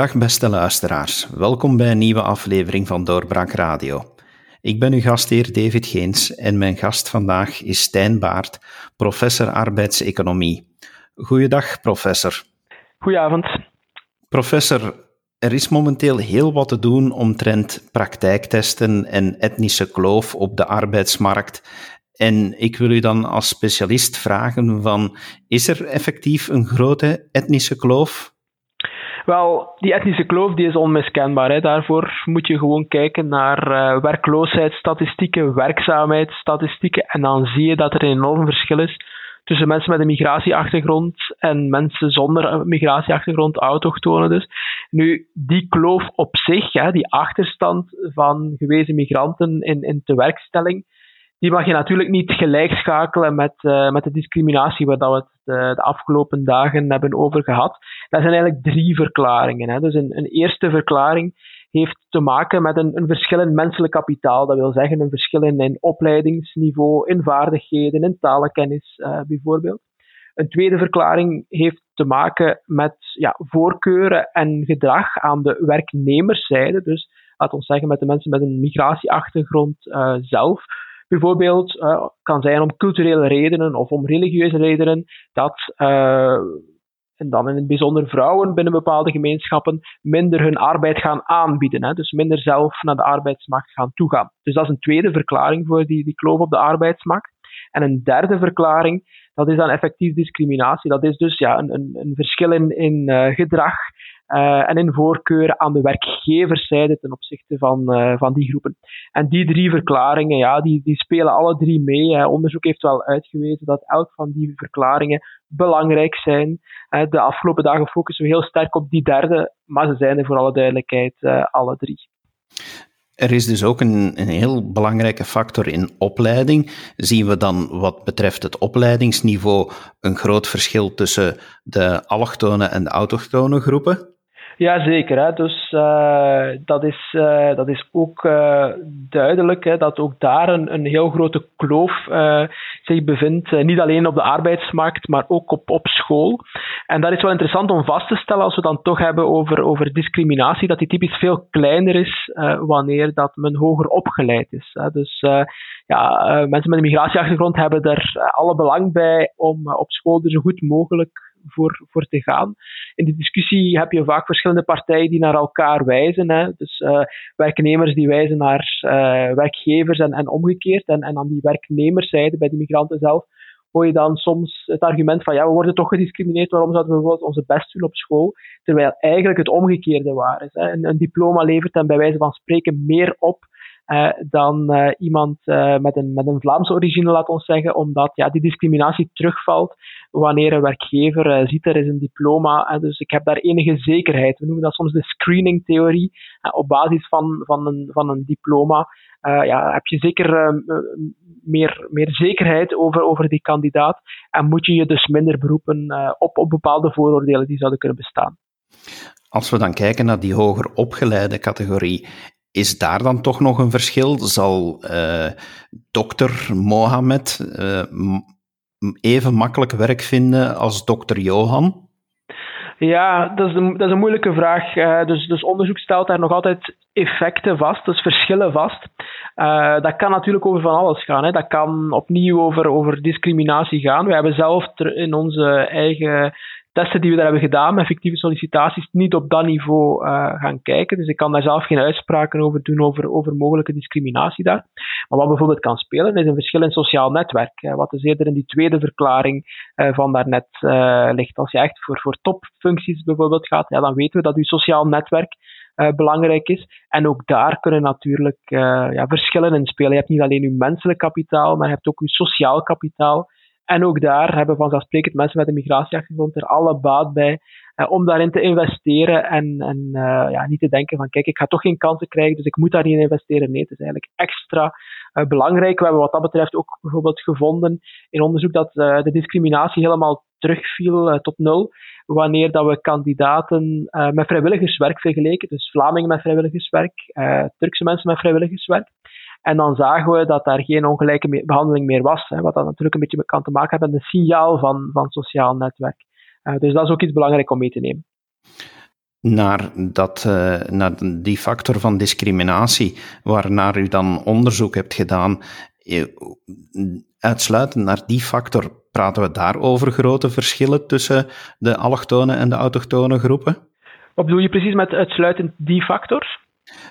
Dag beste luisteraars, welkom bij een nieuwe aflevering van Doorbraak Radio. Ik ben uw gastheer David Geens en mijn gast vandaag is Stijn Baart, professor arbeidseconomie. Goeiedag, professor. Goedenavond. Professor, er is momenteel heel wat te doen omtrent praktijktesten en etnische kloof op de arbeidsmarkt. En ik wil u dan als specialist vragen van, is er effectief een grote etnische kloof? Wel, die etnische kloof die is onmiskenbaar. Hè. Daarvoor moet je gewoon kijken naar uh, werkloosheidsstatistieken, werkzaamheidsstatistieken. En dan zie je dat er een enorm verschil is tussen mensen met een migratieachtergrond en mensen zonder migratieachtergrond, autochtonen dus. Nu, die kloof op zich, hè, die achterstand van gewezen migranten in, in tewerkstelling, die mag je natuurlijk niet gelijkschakelen met, uh, met de discriminatie waar dat we het de, de, afgelopen dagen hebben over gehad. Dat zijn eigenlijk drie verklaringen. Hè. Dus een, een eerste verklaring heeft te maken met een, een verschil in menselijk kapitaal. Dat wil zeggen een verschil in, in opleidingsniveau, in vaardigheden, in talenkennis uh, bijvoorbeeld. Een tweede verklaring heeft te maken met ja, voorkeuren en gedrag aan de werknemerszijde. Dus laat ons zeggen met de mensen met een migratieachtergrond zelf bijvoorbeeld uh, kan zijn om culturele redenen of om religieuze redenen dat, uh, en dan in het bijzonder vrouwen binnen bepaalde gemeenschappen, minder hun arbeid gaan aanbieden. Hè, dus minder zelf naar de arbeidsmarkt gaan toegaan. Dus dat is een tweede verklaring voor die, die kloof op de arbeidsmarkt. En een derde verklaring, dat is dan effectief discriminatie. Dat is dus ja, een, een, een verschil in, in uh, gedrag en in voorkeur aan de werkgeverszijde ten opzichte van, uh, van die groepen. En die drie verklaringen, ja, die, die spelen alle drie mee. Onderzoek heeft wel uitgewezen dat elk van die verklaringen belangrijk zijn. Uh, de afgelopen dagen focussen we heel sterk op die derde, maar ze zijn er voor alle duidelijkheid alle drie. Er is dus ook een, een, heel belangrijke factor in opleiding. Zien we dan wat betreft het opleidingsniveau een groot verschil tussen de allochtone en de autochtone groepen? Ja, zeker. Dus uh, dat, is, uh, dat is ook uh, duidelijk hè, dat ook daar een, een heel grote kloof zich bevindt. niet alleen op de arbeidsmarkt, maar ook op, op school. En dat is wel interessant om vast te stellen als we dan toch hebben over, over discriminatie, dat die typisch veel kleiner is wanneer dat men hoger opgeleid is. Hè. Dus ja, mensen met een migratieachtergrond hebben er alle belang bij om op school er zo goed mogelijk voor, voor te gaan. In de discussie heb je vaak verschillende partijen die naar elkaar wijzen. Hè. Dus uh, werknemers die wijzen naar uh, werkgevers en, en omgekeerd. En, en aan die werknemerszijde, bij die migranten zelf, hoor je dan soms het argument van ja, we worden toch gediscrimineerd, waarom zouden we bijvoorbeeld onze best doen op school? Terwijl eigenlijk het omgekeerde waar is. Hè. Een, een diploma levert dan bij wijze van spreken meer op dan uh, iemand uh, met, een, met een Vlaamse origine, laat ons zeggen, omdat ja, die discriminatie terugvalt wanneer een werkgever ziet er is een diploma. dus ik heb daar enige zekerheid. We noemen dat soms de screening-theorie. op basis van, van, een, van een diploma ja, heb je zeker meer, meer zekerheid over, over die kandidaat en moet je je dus minder beroepen op, op bepaalde vooroordelen die zouden kunnen bestaan. Als we dan kijken naar die hoger opgeleide categorie, is daar dan toch nog een verschil? Zal uh, dokter Mohammed uh, even makkelijk werk vinden als dokter Johan? Ja, dat is dat is een moeilijke vraag. Uh, dus, dus onderzoek stelt daar nog altijd effecten vast, dus verschillen vast. Dat kan natuurlijk over van alles gaan. Hè. Dat kan opnieuw over, over discriminatie gaan. We hebben zelf in onze eigen testen die we daar hebben gedaan met fictieve sollicitaties niet op dat niveau uh, gaan kijken. Dus ik kan daar zelf geen uitspraken over doen over, over mogelijke discriminatie daar. Maar wat bijvoorbeeld kan spelen is een verschil in sociaal netwerk. Uh, wat dus eerder in die tweede verklaring uh, van daarnet ligt. Als je echt voor, voor topfuncties bijvoorbeeld gaat, ja, dan weten we dat je sociaal netwerk belangrijk is. En ook daar kunnen natuurlijk ja, verschillen in spelen. Je hebt niet alleen je menselijk kapitaal, maar je hebt ook je sociaal kapitaal. En ook daar hebben vanzelfsprekend mensen met een migratieachtergrond er alle baat bij eh, om daarin te investeren en, en uh, ja, niet te denken van kijk, ik ga toch geen kansen krijgen, dus ik moet daar niet in investeren. Nee, het is eigenlijk extra uh, belangrijk. We hebben wat dat betreft ook bijvoorbeeld gevonden in onderzoek dat uh, de discriminatie helemaal terugviel tot nul wanneer dat we kandidaten met vrijwilligerswerk vergeleken, dus Vlamingen met vrijwilligerswerk, Turkse mensen met vrijwilligerswerk. En dan zagen we dat daar geen ongelijke behandeling meer was. Hè, wat dan natuurlijk een beetje kan te maken hebben met een signaal van, van sociaal netwerk. Uh, dus dat is ook iets belangrijk om mee te nemen. naar, dat, uh, naar die factor van discriminatie, waarnaar u dan onderzoek hebt gedaan, uitsluitend naar die factor, praten we daar over grote verschillen tussen de allochtone en de autochtone groepen? Wat bedoel je precies met uitsluitend die factor?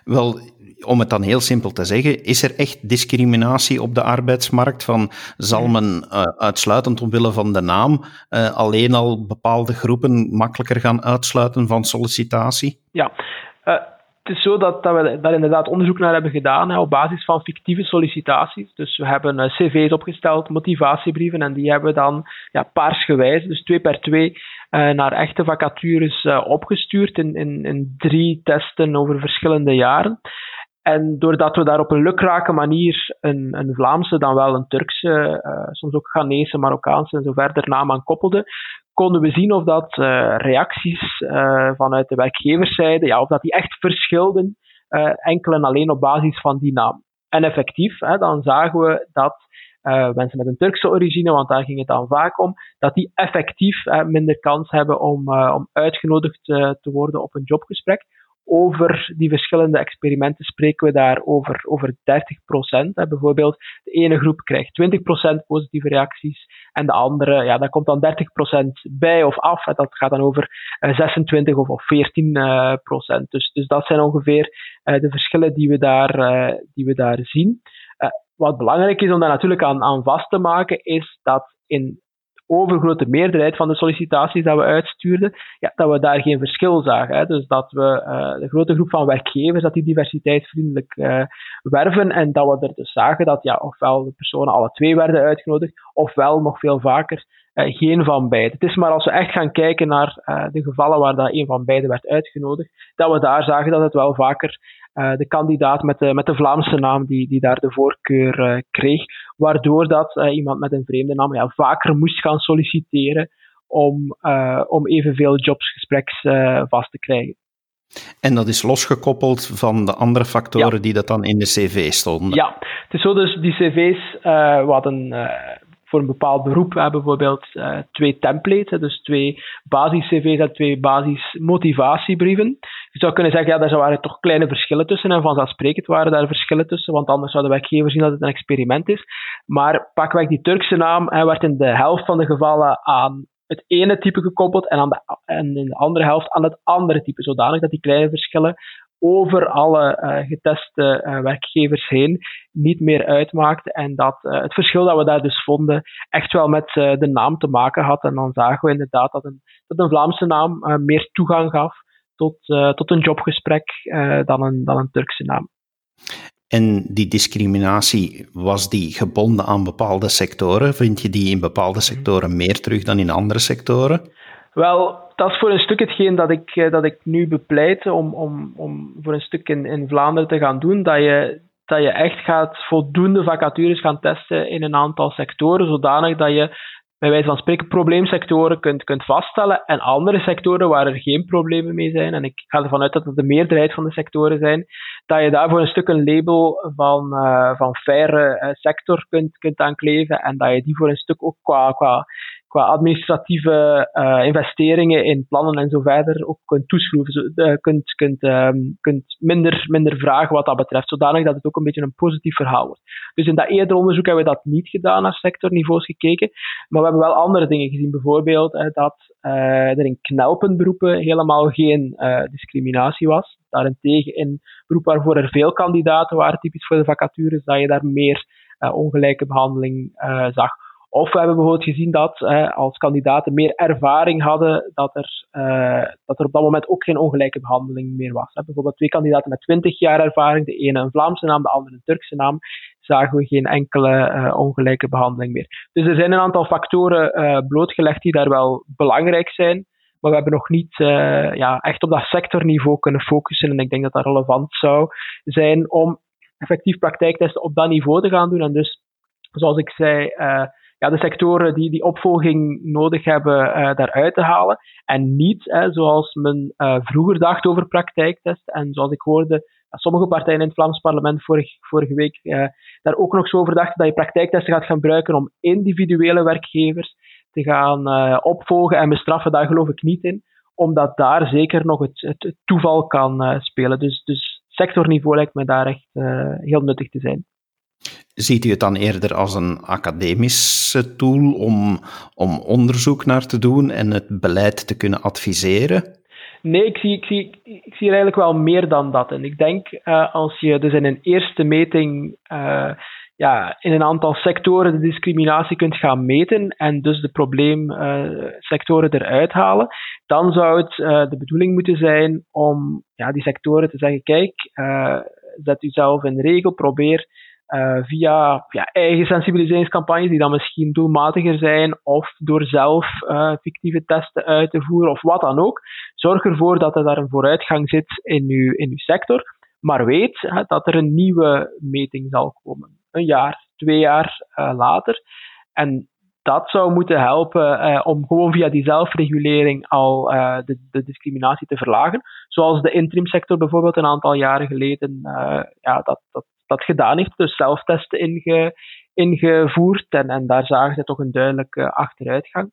Wel, om het dan heel simpel te zeggen, is er echt discriminatie op de arbeidsmarkt? Van zal men uh, uitsluitend omwille van de naam uh, alleen al bepaalde groepen makkelijker gaan uitsluiten van sollicitatie? Ja, uh, het is zo dat, dat we daar inderdaad onderzoek naar hebben gedaan hè, op basis van fictieve sollicitaties. Dus we hebben cv's opgesteld, motivatiebrieven, en die hebben we dan ja, paarsgewijs, dus twee per twee, naar echte vacatures opgestuurd in, in, in drie testen over verschillende jaren. En doordat we daar op een lukrake manier een, een Vlaamse, dan wel een Turkse, uh, soms ook Ghanese, Marokkaanse en zo verder naam aan koppelden, konden we zien of dat reacties vanuit de werkgeverszijde, ja, of dat die echt verschilden, enkel en alleen op basis van die naam. En effectief, hè, dan zagen we dat mensen met een Turkse origine, want daar ging het dan vaak om, dat die effectief minder kans hebben om, om uitgenodigd te worden op een jobgesprek over die verschillende experimenten spreken we daar over, over 30 procent. Bijvoorbeeld, de ene groep krijgt 20 procent positieve reacties en de andere, ja, daar komt dan 30 procent bij of af. Dat gaat dan over 26 eh, of, of 14 uh, procent. Dus, dus dat zijn ongeveer de verschillen die we daar, die we daar zien. Wat belangrijk is om daar natuurlijk aan, aan vast te maken, is dat in overgrote meerderheid van de sollicitaties dat we uitstuurden, ja, dat we daar geen verschil zagen. Hè. Dus dat we uh, de grote groep van werkgevers, dat die diversiteitsvriendelijk uh, werven en dat we er dus zagen dat ja, ofwel de personen alle twee werden uitgenodigd, ofwel nog veel vaker uh, geen van beide. Het is maar als we echt gaan kijken naar de gevallen waar dat een van beide werd uitgenodigd, dat we daar zagen dat het wel vaker uh, de kandidaat met de, met de Vlaamse naam die, die daar de voorkeur uh, kreeg, waardoor dat uh, iemand met een vreemde naam ja, vaker moest gaan solliciteren om, om evenveel jobsgespreks vast te krijgen. En dat is losgekoppeld van de andere factoren ja. die dat dan in de cv stonden? Ja, het is zo dus, die cv's, uh, we hadden voor een bepaald beroep hebben bijvoorbeeld uh, twee templates, dus twee basis-cv's en twee basis-motivatiebrieven. Je zou kunnen zeggen, ja, daar waren toch kleine verschillen tussen en vanzelfsprekend waren daar verschillen tussen, want anders zou de werkgever zien dat het een experiment is. Maar pakweg die Turkse naam hij werd in de helft van de gevallen aan het ene type gekoppeld en, aan de, en in de andere helft aan het andere type, zodanig dat die kleine verschillen over alle uh, geteste uh, werkgevers heen niet meer uitmaakte. En dat uh, het verschil dat we daar dus vonden echt wel met de naam te maken had. En dan zagen we inderdaad dat een, dat een Vlaamse naam meer toegang gaf tot, tot een jobgesprek dan, een, dan een Turkse naam. En die discriminatie, was die gebonden aan bepaalde sectoren? Vind je die in bepaalde sectoren meer terug dan in andere sectoren? Wel, dat is voor een stuk hetgeen dat ik, eh, dat ik nu bepleit om, om, om voor een stuk in, in Vlaanderen te gaan doen. Dat je, dat je echt gaat voldoende vacatures gaan testen in een aantal sectoren, zodanig dat je bij wijze van spreken probleemsectoren kunt, kunt vaststellen en andere sectoren waar er geen problemen mee zijn, en ik ga ervan uit dat het de meerderheid van de sectoren zijn, dat je daarvoor een stuk een label van, uh, van faire uh, sector kunt, kunt aankleven en dat je die voor een stuk ook qua, qua qua administratieve uh, investeringen in plannen en zo verder ook kunt toeschroeven. Uh, kunt, kunt, um, kunt minder, minder vragen wat dat betreft, zodanig dat het ook een beetje een positief verhaal wordt. Dus in dat eerder onderzoek hebben we dat niet gedaan, naar sectorniveaus gekeken, maar we hebben wel andere dingen gezien. Bijvoorbeeld uh, dat er in knelpenberoepen helemaal geen discriminatie was. Daarentegen in beroepen waarvoor er veel kandidaten waren, typisch voor de vacatures, dat je daar meer ongelijke behandeling zag. Of we hebben bijvoorbeeld gezien dat eh, als kandidaten meer ervaring hadden, dat er, uh, dat er op dat moment ook geen ongelijke behandeling meer was. Bijvoorbeeld twee kandidaten met 20 jaar ervaring, de ene een Vlaamse naam, de andere een Turkse naam, zagen we geen enkele uh, ongelijke behandeling meer. Dus er zijn een aantal factoren blootgelegd die daar wel belangrijk zijn. Maar we hebben nog niet ja, echt op dat sectorniveau kunnen focussen. En ik denk dat dat relevant zou zijn om effectief praktijktesten op dat niveau te gaan doen. En dus, zoals ik zei, ja, de sectoren die die opvolging nodig hebben, uh, daaruit te halen. En niet hè, zoals men uh, vroeger dacht over praktijktesten. En zoals ik hoorde, sommige partijen in het Vlaams parlement vorige, week daar ook nog zo over dachten dat je praktijktesten gaat gebruiken om individuele werkgevers te gaan opvolgen en bestraffen. Daar geloof ik niet in omdat daar zeker nog het, het, toeval kan spelen. Dus, dus sectorniveau lijkt me daar echt heel nuttig te zijn. Ziet u het dan eerder als een academische tool om, om onderzoek naar te doen en het beleid te kunnen adviseren? Nee, ik zie, ik, zie, ik zie er eigenlijk wel meer dan dat. En ik denk uh, als je dus in een eerste meting uh, ja, in een aantal sectoren de discriminatie kunt gaan meten en dus de probleemsectoren uh, eruit halen, dan zou het de bedoeling moeten zijn om ja, die sectoren te zeggen: kijk, zet u zelf in regel, probeer uh, via ja, eigen sensibiliseringscampagnes die dan misschien doelmatiger zijn of door zelf uh, fictieve testen uit te voeren of wat dan ook. Zorg ervoor dat er daar een vooruitgang zit in uw, in uw sector, maar weet dat er een nieuwe meting zal komen. Een jaar, twee jaar uh, later. En dat zou moeten helpen om gewoon via die zelfregulering al de, de, discriminatie te verlagen. Zoals de interimsector bijvoorbeeld een aantal jaren geleden ja, dat, dat dat gedaan heeft, dus zelftesten inge, ingevoerd. En, en daar zagen ze toch een duidelijke achteruitgang.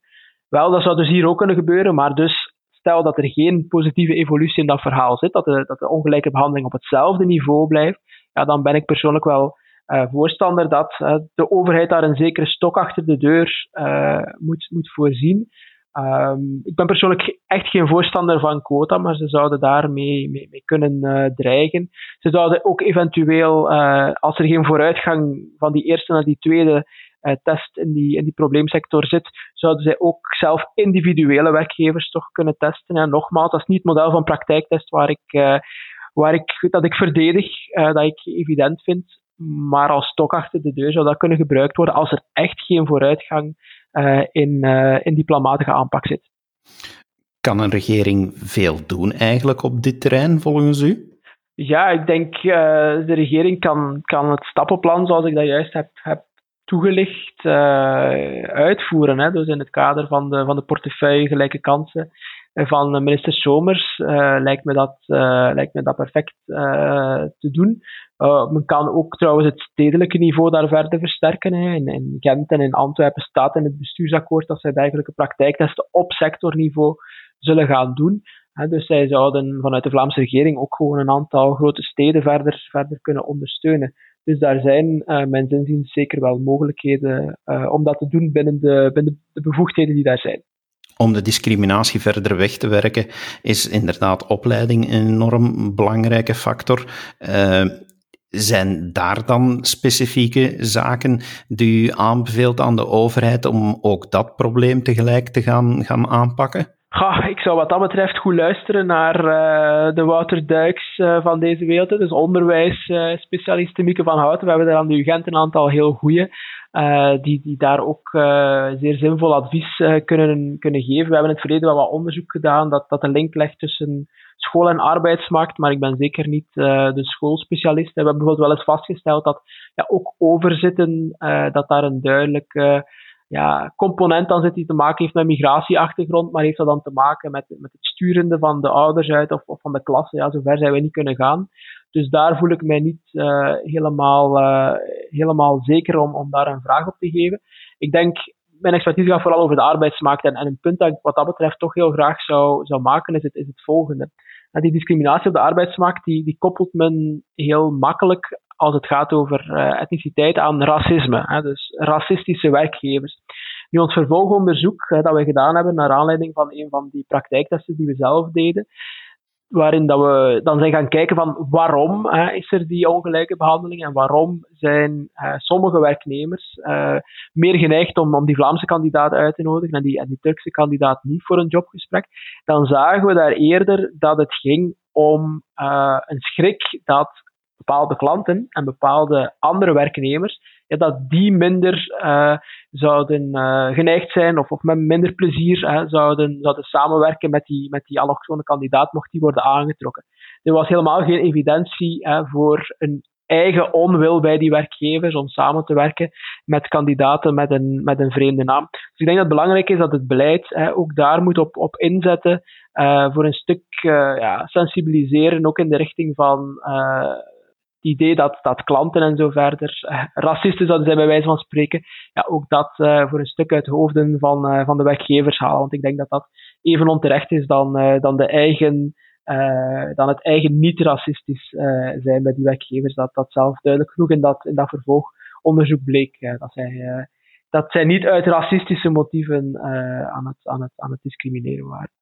Wel, dat zou dus hier ook kunnen gebeuren, maar dus stel dat er geen positieve evolutie in dat verhaal zit, dat de, dat de ongelijke behandeling op hetzelfde niveau blijft, ja, dan ben ik persoonlijk wel uh, voorstander dat uh, de overheid daar een zekere stok achter de deur uh, moet, moet voorzien. Um, ik ben persoonlijk echt geen voorstander van quota, maar ze zouden daarmee mee, kunnen uh, dreigen. Ze zouden ook eventueel, uh, als er geen vooruitgang van die eerste naar die tweede uh, test in die, in die probleemsector zit, zouden zij ook zelf individuele werkgevers toch kunnen testen. En nogmaals, dat is niet het model van praktijktest waar ik, waar ik, dat ik verdedig, dat ik evident vind. Maar als stok achter de deur zou dat kunnen gebruikt worden als er echt geen vooruitgang in, uh, in die planmatige aanpak zit. Kan een regering veel doen eigenlijk op dit terrein volgens u? Ja, ik denk uh, de regering kan, kan het stappenplan, zoals ik dat juist heb, heb toegelicht, uitvoeren. Hè. Dus in het kader van de, van de portefeuille gelijke kansen van minister Somers lijkt, me dat, lijkt me dat perfect te doen. Men kan ook trouwens het stedelijke niveau daar verder versterken. Hè. In, Gent en in Antwerpen staat in het bestuursakkoord dat zij dergelijke praktijktesten op sectorniveau zullen gaan doen. Dus zij zouden vanuit de Vlaamse regering ook gewoon een aantal grote steden verder, verder kunnen ondersteunen. Dus daar zijn, uh, mijn zinziens, zeker wel mogelijkheden om dat te doen binnen de, binnen de bevoegdheden die daar zijn. Om de discriminatie verder weg te werken, is inderdaad opleiding een enorm belangrijke factor. Uh, zijn daar dan specifieke zaken die u aanbeveelt aan de overheid om ook dat probleem tegelijk te gaan, gaan aanpakken? Ja, ik zou wat dat betreft goed luisteren naar uh, de Wouter Duiks uh, van deze wereld. Dus onderwijsspecialisten Mieke van Houten. We hebben er aan de UGent een aantal heel goede. Die, die daar ook zeer zinvol advies kunnen, kunnen geven. We hebben in het verleden wel wat onderzoek gedaan dat, dat de link legt tussen school- en arbeidsmarkt, maar ik ben zeker niet de schoolspecialist. We hebben bijvoorbeeld wel eens vastgesteld dat ja, ook overzitten, dat daar een duidelijke ja, component aan zit die te maken heeft met migratieachtergrond, maar heeft dat dan te maken met, met het sturende van de ouders uit of, of van de klasse. Ja, zover zijn we niet kunnen gaan. Dus daar voel ik mij niet uh, helemaal, helemaal zeker om, om daar een vraag op te geven. Ik denk, mijn expertise gaat vooral over de arbeidsmarkt. En, en een punt dat ik wat dat betreft toch heel graag zou, zou maken, is het, is het volgende. En die discriminatie op de arbeidsmarkt, die, die koppelt men heel makkelijk als het gaat over etniciteit aan racisme. Hè, dus racistische werkgevers. Nu, ons vervolgonderzoek uh, dat we gedaan hebben naar aanleiding van een van die praktijktesten die we zelf deden, waarin dat we dan zijn gaan kijken van waarom hè, is er die ongelijke behandeling en waarom zijn sommige werknemers uh, meer geneigd om, om die Vlaamse kandidaat uit te nodigen en die, en die Turkse kandidaat niet voor een jobgesprek, dan zagen we daar eerder dat het ging om uh, een schrik dat bepaalde klanten en bepaalde andere werknemers, ja, dat die minder uh, zouden uh, geneigd zijn of, of met minder plezier uh, zouden, zouden samenwerken met die, met die allochtone kandidaat, mocht die worden aangetrokken. Er was helemaal geen evidentie voor een eigen onwil bij die werkgevers om samen te werken met kandidaten met een, met een vreemde naam. Dus ik denk dat het belangrijk is dat het beleid ook daar moet op, op inzetten voor een stuk ja, sensibiliseren, ook in de richting van idee dat, dat klanten en zo verder uh, racisten zouden zijn, bij wijze van spreken, ja, ook dat uh, voor een stuk uit de hoofden van, uh, van de werkgevers halen. Want ik denk dat dat even onterecht is dan, dan, de eigen, dan het eigen niet-racistisch zijn bij die werkgevers. Dat, dat zelf duidelijk genoeg in dat, in dat vervolgonderzoek bleek. dat, zij, dat zij niet uit racistische motieven aan, het, aan, het, aan het discrimineren waren.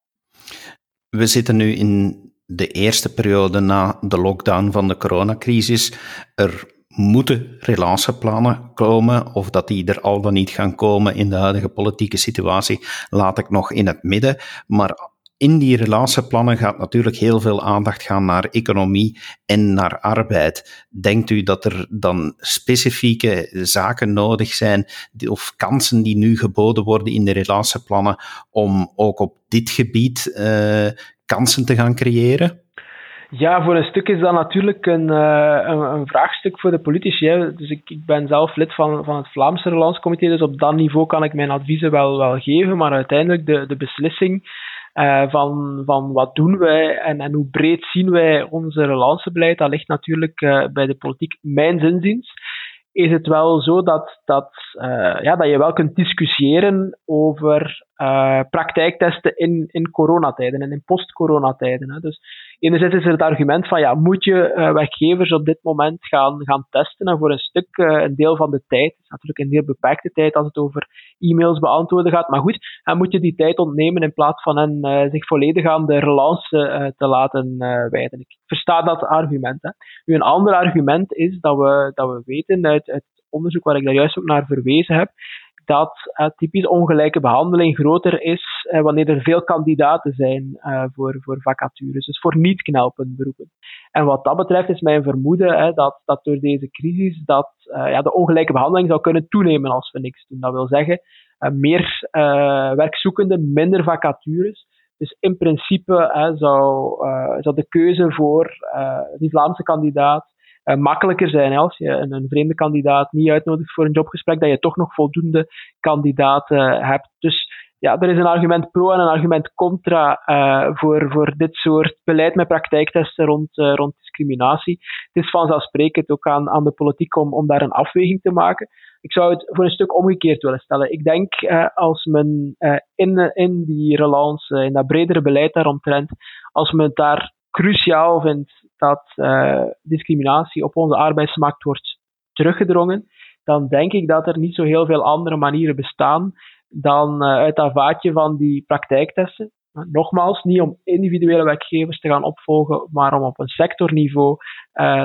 We zitten nu in de eerste periode na de lockdown van de coronacrisis. Er moeten relatieplannen komen, of dat die er al dan niet gaan komen in de huidige politieke situatie, laat ik nog in het midden. Maar in die relatieplannen gaat natuurlijk heel veel aandacht gaan naar economie en naar arbeid. Denkt u dat er dan specifieke zaken nodig zijn, of kansen die nu geboden worden in de relatieplannen, om ook op dit gebied uh, kansen te gaan creëren? Ja, voor een stuk is dat natuurlijk een, uh, een, een, vraagstuk voor de politici. Dus ik, ik ben zelf lid van, van het Vlaamse Relanscomité, dus op dat niveau kan ik mijn adviezen wel, wel geven, maar uiteindelijk de, de beslissing uh, van, van wat doen wij en, en hoe breed zien wij onze relancebeleid, dat ligt natuurlijk uh, bij de politiek, mijn zinziens is het wel zo dat, dat, ja, dat je wel kunt discussiëren over uh, praktijktesten in, in coronatijden en in post-coronatijden. Dus enerzijds is er het argument van, ja, moet je uh, werkgevers op dit moment gaan, gaan testen? En voor een stuk, een deel van de tijd, is natuurlijk een heel beperkte tijd als het over e-mails beantwoorden gaat, maar goed, en moet je die tijd ontnemen in plaats van hen zich volledig aan de relance te laten wijden. Ik versta dat argument. Hè. Nu, een ander argument is dat we, dat we weten uit, uit onderzoek waar ik daar juist ook naar verwezen heb, dat uh, typisch ongelijke behandeling groter is uh, wanneer er veel kandidaten zijn uh, voor, voor vacatures, dus voor niet-knelpende beroepen. En wat dat betreft is mijn vermoeden dat, dat door deze crisis dat, ja, de ongelijke behandeling zou kunnen toenemen als we niks doen. Dat wil zeggen, meer werkzoekenden, minder vacatures. Dus in principe zou, zou de keuze voor die Vlaamse kandidaat uh, makkelijker zijn. Als je een, vreemde kandidaat niet uitnodigt voor een jobgesprek, dat je toch nog voldoende kandidaten hebt. Dus ja, er is een argument pro en een argument contra uh, voor, voor dit soort beleid met praktijktesten rond, uh, rond discriminatie. Het is vanzelfsprekend ook aan, aan de politiek om, om daar een afweging te maken. Ik zou het voor een stuk omgekeerd willen stellen. Ik denk als men in, in die relance, in dat bredere beleid daaromtrent, als men het daar cruciaal vindt dat uh, discriminatie op onze arbeidsmarkt wordt teruggedrongen, dan denk ik dat er niet zo heel veel andere manieren bestaan dan uh, uit dat vaatje van die praktijktesten. Nogmaals, niet om individuele werkgevers te gaan opvolgen, maar om op een sectorniveau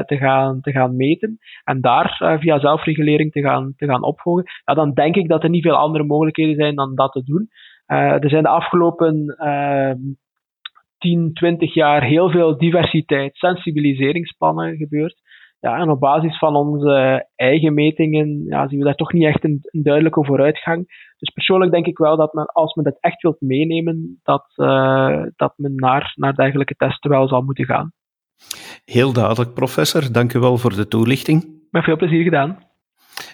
te, gaan, te gaan meten en daar via zelfregulering te gaan, te gaan opvolgen. Ja, dan denk ik dat er niet veel andere mogelijkheden zijn dan dat te doen. er zijn de afgelopen 10, 20 jaar heel veel diversiteit, sensibiliseringsplannen gebeurd. Ja, en op basis van onze eigen metingen ja, zien we daar toch niet echt een, een, duidelijke vooruitgang. Dus persoonlijk denk ik wel dat men, als men dat echt wilt meenemen, dat, uh, dat men naar, naar dergelijke testen wel zal moeten gaan. Heel duidelijk, professor. Dank u wel voor de toelichting. Met veel plezier gedaan.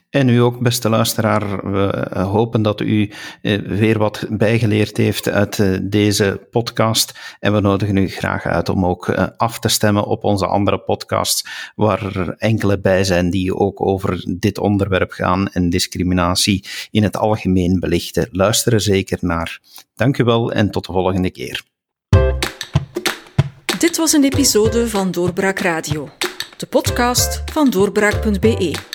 En u ook, beste luisteraar, we eh, hopen dat u eh, weer wat bijgeleerd heeft uit eh, deze podcast. En we nodigen u graag uit om ook af te stemmen op onze andere podcasts, waar er enkele bij zijn die ook over dit onderwerp gaan en discriminatie in het algemeen belichten. Luister er zeker naar. Dank u wel en tot de volgende keer. Dit was een episode van Doorbraak Radio, de podcast van doorbraak.be.